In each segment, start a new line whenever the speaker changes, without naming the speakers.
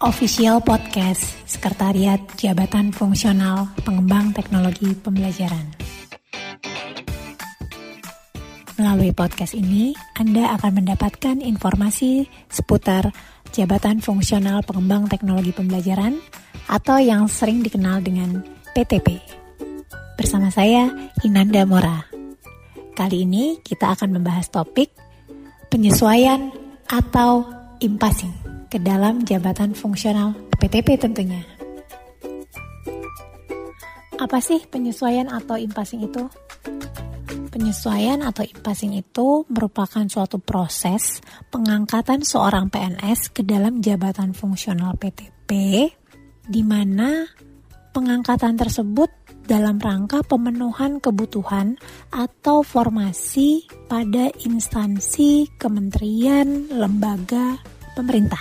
Official Podcast Sekretariat Jabatan Fungsional Pengembang Teknologi Pembelajaran. Melalui podcast ini, Anda akan mendapatkan informasi seputar Jabatan Fungsional Pengembang Teknologi Pembelajaran atau yang sering dikenal dengan PTP. Bersama saya, Inanda Mora. Kali ini kita akan membahas topik penyesuaian atau impasing ke dalam jabatan fungsional PTP tentunya. Apa sih penyesuaian atau impasing itu? Penyesuaian atau impasing itu merupakan suatu proses pengangkatan seorang PNS ke dalam jabatan fungsional PTP di mana pengangkatan tersebut dalam rangka pemenuhan kebutuhan atau formasi pada instansi, kementerian, lembaga, pemerintah.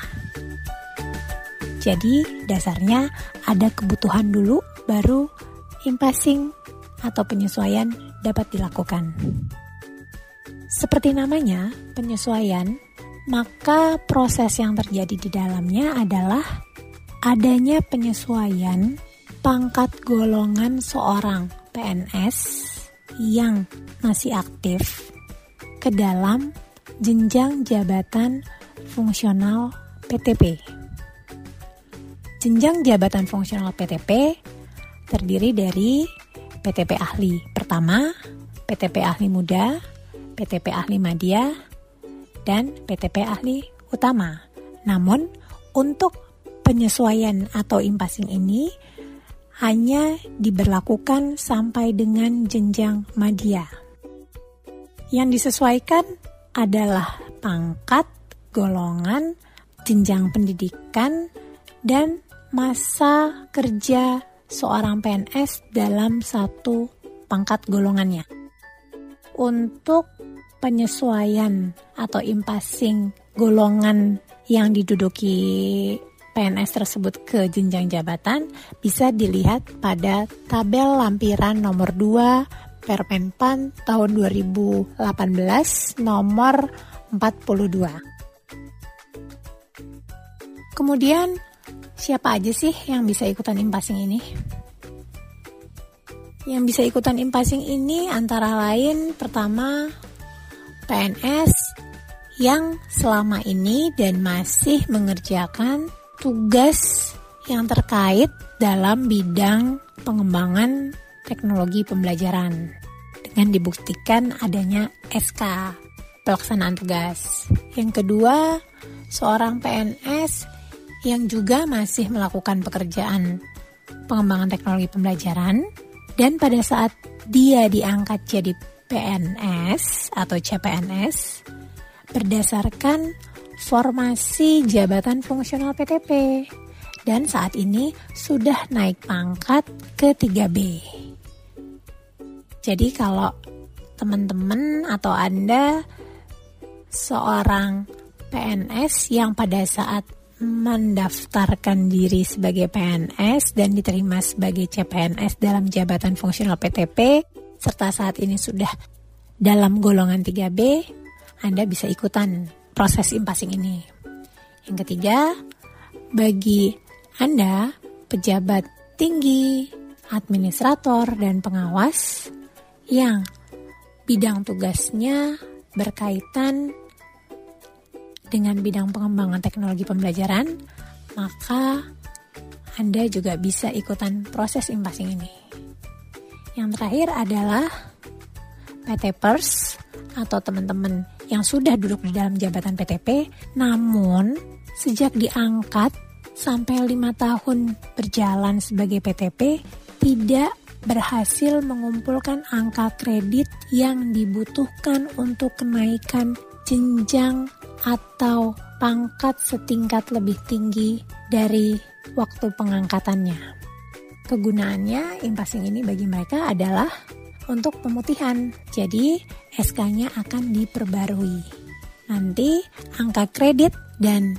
Jadi, dasarnya ada kebutuhan dulu, baru impasing atau penyesuaian dapat dilakukan. Seperti namanya, penyesuaian, maka proses yang terjadi di dalamnya adalah adanya penyesuaian pangkat golongan seorang PNS yang masih aktif ke dalam jenjang jabatan fungsional PTP. Jenjang jabatan fungsional PTP terdiri dari PTP ahli pertama, PTP ahli muda, PTP ahli madya, dan PTP ahli utama. Namun, untuk penyesuaian atau impasing ini hanya diberlakukan sampai dengan jenjang madya. Yang disesuaikan adalah pangkat, golongan, jenjang pendidikan, dan masa kerja seorang PNS dalam satu pangkat golongannya. Untuk penyesuaian atau impasing golongan yang diduduki PNS tersebut ke jenjang jabatan bisa dilihat pada tabel lampiran nomor 2 Permenpan tahun 2018 nomor 42. Kemudian siapa aja sih yang bisa ikutan impasing ini? Yang bisa ikutan impasing ini antara lain pertama PNS yang selama ini dan masih mengerjakan tugas yang terkait dalam bidang pengembangan teknologi pembelajaran dengan dibuktikan adanya SK pelaksanaan tugas. Yang kedua, seorang PNS yang juga masih melakukan pekerjaan pengembangan teknologi pembelajaran dan pada saat dia diangkat jadi PNS atau CPNS berdasarkan formasi jabatan fungsional PTP dan saat ini sudah naik pangkat ke 3B. Jadi kalau teman-teman atau Anda seorang PNS yang pada saat mendaftarkan diri sebagai PNS dan diterima sebagai CPNS dalam jabatan fungsional PTP serta saat ini sudah dalam golongan 3B, Anda bisa ikutan proses impasing ini. Yang ketiga, bagi Anda, pejabat tinggi, administrator, dan pengawas yang bidang tugasnya berkaitan dengan bidang pengembangan teknologi pembelajaran, maka Anda juga bisa ikutan proses impasing ini. Yang terakhir adalah PT Pers atau teman-teman yang sudah duduk di dalam jabatan PTP, namun sejak diangkat sampai lima tahun berjalan sebagai PTP tidak berhasil mengumpulkan angka kredit yang dibutuhkan untuk kenaikan jenjang atau pangkat setingkat lebih tinggi dari waktu pengangkatannya. Kegunaannya impasing ini bagi mereka adalah untuk pemutihan. Jadi SK-nya akan diperbarui. Nanti angka kredit dan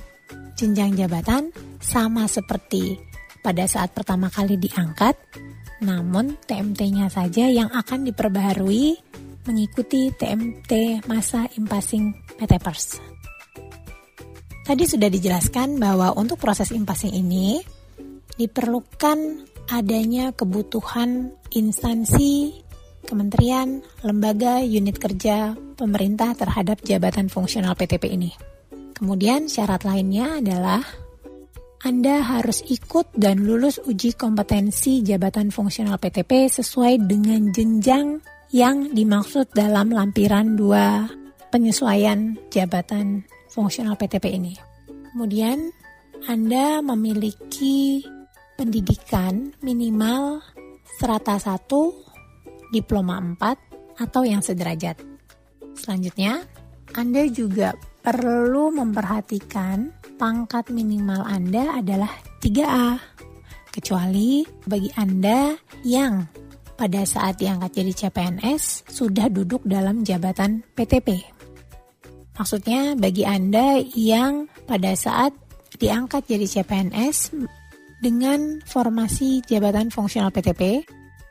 jenjang jabatan sama seperti pada saat pertama kali diangkat, namun TMT-nya saja yang akan diperbaharui mengikuti TMT masa impasing Pers. Tadi sudah dijelaskan bahwa untuk proses impasing ini diperlukan adanya kebutuhan instansi, kementerian, lembaga, unit kerja, pemerintah terhadap jabatan fungsional PTP ini. Kemudian syarat lainnya adalah anda harus ikut dan lulus uji kompetensi jabatan fungsional PTP sesuai dengan jenjang yang dimaksud dalam lampiran 2 penyesuaian jabatan fungsional PTP ini. Kemudian, Anda memiliki pendidikan minimal strata 1, diploma 4, atau yang sederajat. Selanjutnya, Anda juga perlu memperhatikan pangkat minimal Anda adalah 3A. Kecuali bagi Anda yang pada saat diangkat jadi CPNS sudah duduk dalam jabatan PTP. Maksudnya bagi Anda yang pada saat diangkat jadi CPNS dengan formasi jabatan fungsional PTP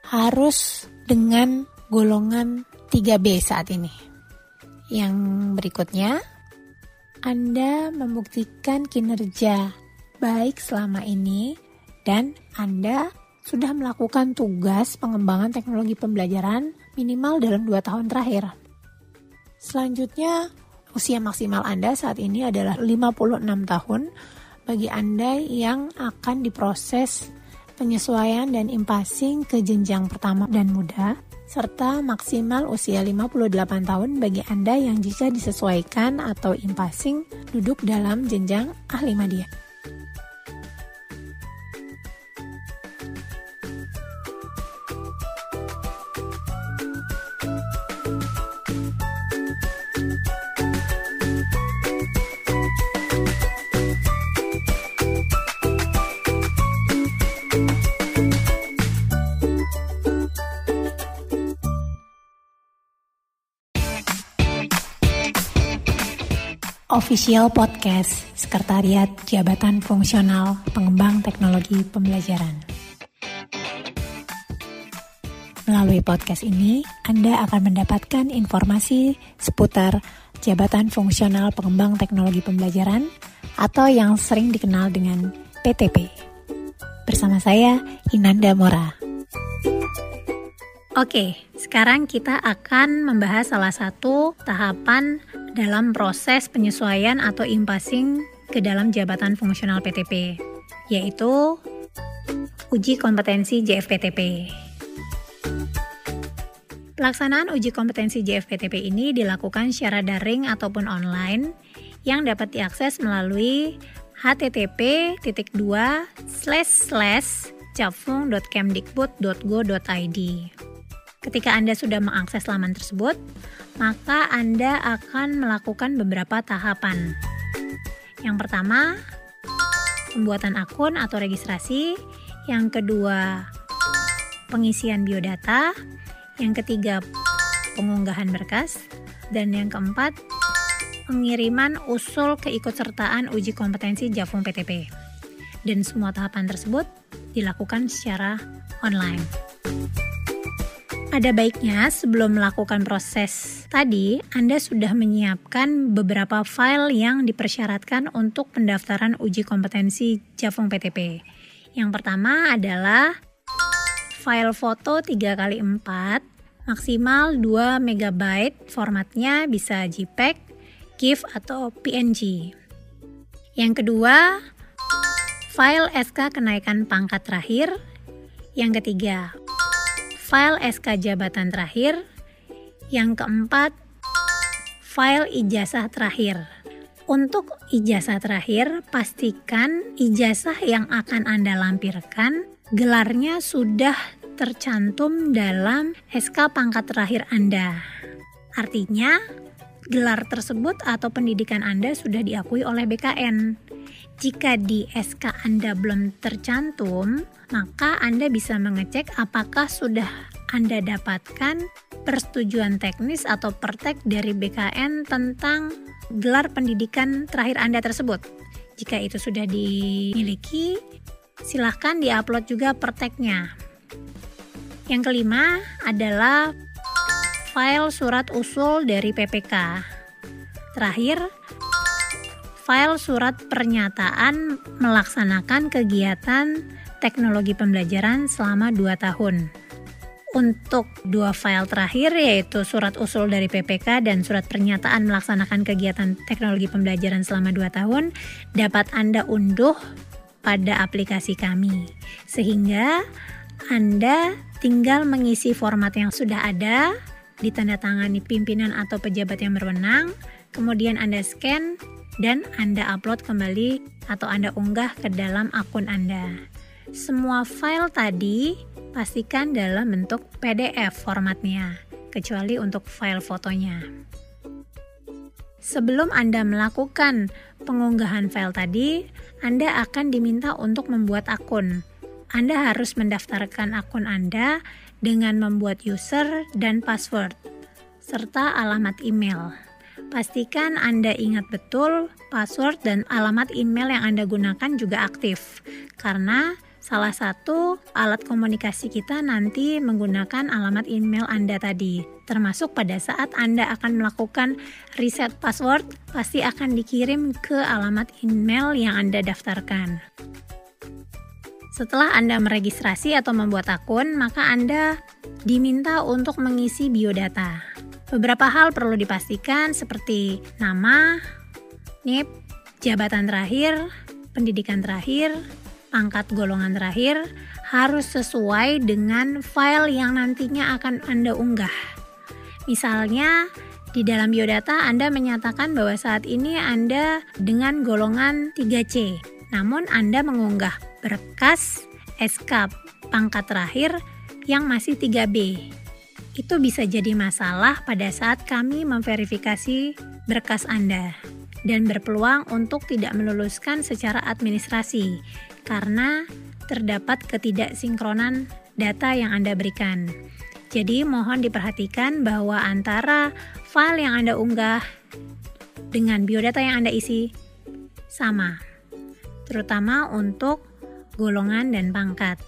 harus dengan golongan 3B saat ini. Yang berikutnya, anda membuktikan kinerja baik selama ini dan Anda sudah melakukan tugas pengembangan teknologi pembelajaran minimal dalam 2 tahun terakhir. Selanjutnya, usia maksimal Anda saat ini adalah 56 tahun bagi Anda yang akan diproses penyesuaian dan impasing ke jenjang pertama dan muda serta maksimal usia 58 tahun bagi Anda yang jika disesuaikan atau impasing duduk dalam jenjang ahli media. Official Podcast Sekretariat Jabatan Fungsional Pengembang Teknologi Pembelajaran. Melalui podcast ini, Anda akan mendapatkan informasi seputar Jabatan Fungsional Pengembang Teknologi Pembelajaran atau yang sering dikenal dengan PTP. Bersama saya, Inanda Mora. Oke, sekarang kita akan membahas salah satu tahapan dalam proses penyesuaian atau impasing ke dalam jabatan fungsional PTP, yaitu uji kompetensi JFPTP. Pelaksanaan uji kompetensi JFPTP ini dilakukan secara daring ataupun online yang dapat diakses melalui http japfung.kemdikbud.go.id. Ketika Anda sudah mengakses laman tersebut, maka Anda akan melakukan beberapa tahapan. Yang pertama, pembuatan akun atau registrasi. Yang kedua, pengisian biodata. Yang ketiga, pengunggahan berkas. Dan yang keempat, pengiriman usul keikutsertaan uji kompetensi Javung PTP. Dan semua tahapan tersebut dilakukan secara online. Ada baiknya sebelum melakukan proses tadi, Anda sudah menyiapkan beberapa file yang dipersyaratkan untuk pendaftaran uji kompetensi Javong PTP. Yang pertama adalah file foto 3x4 maksimal 2 MB, formatnya bisa JPEG, GIF atau PNG. Yang kedua, file SK kenaikan pangkat terakhir. Yang ketiga, file SK jabatan terakhir. Yang keempat, file ijazah terakhir. Untuk ijazah terakhir, pastikan ijazah yang akan Anda lampirkan gelarnya sudah tercantum dalam SK pangkat terakhir Anda. Artinya, gelar tersebut atau pendidikan Anda sudah diakui oleh BKN. Jika di SK Anda belum tercantum, maka Anda bisa mengecek apakah sudah Anda dapatkan persetujuan teknis atau pertek dari BKN tentang gelar pendidikan terakhir Anda tersebut. Jika itu sudah dimiliki, silahkan diupload juga perteknya. Yang kelima adalah file surat usul dari PPK. Terakhir, file surat pernyataan melaksanakan kegiatan teknologi pembelajaran selama 2 tahun. Untuk dua file terakhir yaitu surat usul dari PPK dan surat pernyataan melaksanakan kegiatan teknologi pembelajaran selama 2 tahun dapat Anda unduh pada aplikasi kami. Sehingga Anda tinggal mengisi format yang sudah ada, ditandatangani pimpinan atau pejabat yang berwenang, kemudian Anda scan dan Anda upload kembali atau Anda unggah ke dalam akun Anda. Semua file tadi pastikan dalam bentuk PDF formatnya, kecuali untuk file fotonya. Sebelum Anda melakukan pengunggahan file tadi, Anda akan diminta untuk membuat akun. Anda harus mendaftarkan akun Anda dengan membuat user dan password, serta alamat email. Pastikan Anda ingat betul password dan alamat email yang Anda gunakan juga aktif, karena Salah satu alat komunikasi kita nanti menggunakan alamat email Anda tadi. Termasuk pada saat Anda akan melakukan reset password, pasti akan dikirim ke alamat email yang Anda daftarkan. Setelah Anda meregistrasi atau membuat akun, maka Anda diminta untuk mengisi biodata. Beberapa hal perlu dipastikan seperti nama, NIP, jabatan terakhir, pendidikan terakhir, pangkat golongan terakhir harus sesuai dengan file yang nantinya akan Anda unggah. Misalnya, di dalam biodata Anda menyatakan bahwa saat ini Anda dengan golongan 3C, namun Anda mengunggah berkas SK pangkat terakhir yang masih 3B. Itu bisa jadi masalah pada saat kami memverifikasi berkas Anda dan berpeluang untuk tidak meluluskan secara administrasi karena terdapat ketidaksinkronan data yang Anda berikan. Jadi mohon diperhatikan bahwa antara file yang Anda unggah dengan biodata yang Anda isi sama, terutama untuk golongan dan pangkat.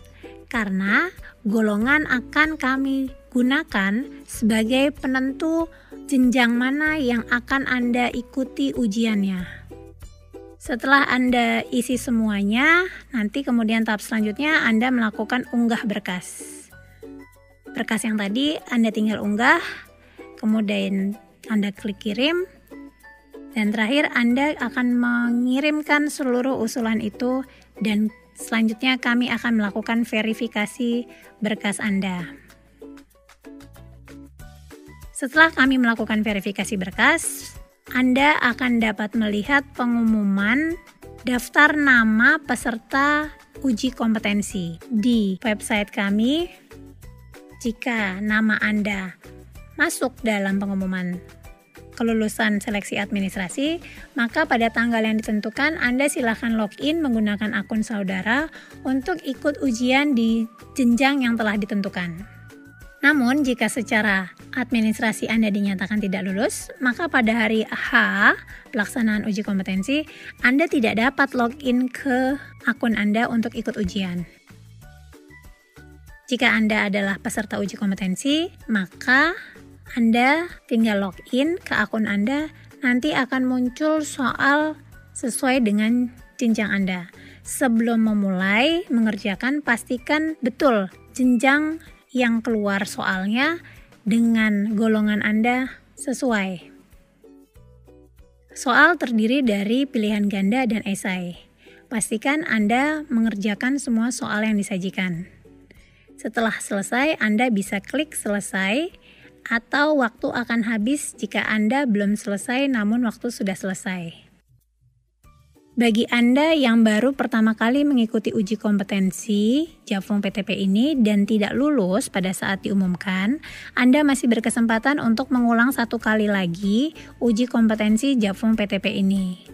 Karena golongan akan kami gunakan sebagai penentu jenjang mana yang akan Anda ikuti ujiannya. Setelah Anda isi semuanya, nanti kemudian tahap selanjutnya Anda melakukan unggah berkas. Berkas yang tadi Anda tinggal unggah, kemudian Anda klik kirim, dan terakhir Anda akan mengirimkan seluruh usulan itu dan selanjutnya kami akan melakukan verifikasi berkas Anda. Setelah kami melakukan verifikasi berkas, anda akan dapat melihat pengumuman daftar nama peserta uji kompetensi di website kami. Jika nama Anda masuk dalam pengumuman kelulusan seleksi administrasi, maka pada tanggal yang ditentukan Anda silakan login menggunakan akun saudara untuk ikut ujian di jenjang yang telah ditentukan. Namun, jika secara administrasi Anda dinyatakan tidak lulus, maka pada hari H pelaksanaan uji kompetensi, Anda tidak dapat login ke akun Anda untuk ikut ujian. Jika Anda adalah peserta uji kompetensi, maka Anda tinggal login ke akun Anda, nanti akan muncul soal sesuai dengan jenjang Anda. Sebelum memulai mengerjakan, pastikan betul jenjang yang keluar soalnya dengan golongan Anda sesuai. Soal terdiri dari pilihan ganda dan esai. Pastikan Anda mengerjakan semua soal yang disajikan. Setelah selesai, Anda bisa klik selesai atau waktu akan habis jika Anda belum selesai namun waktu sudah selesai. Bagi Anda yang baru pertama kali mengikuti uji kompetensi Jafung PTP ini dan tidak lulus pada saat diumumkan, Anda masih berkesempatan untuk mengulang satu kali lagi uji kompetensi Jafung PTP ini.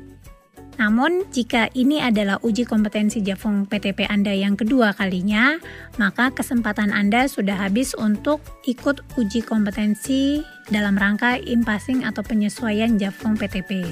Namun, jika ini adalah uji kompetensi Jafung PTP Anda yang kedua kalinya, maka kesempatan Anda sudah habis untuk ikut uji kompetensi dalam rangka impasing atau penyesuaian Jafung PTP.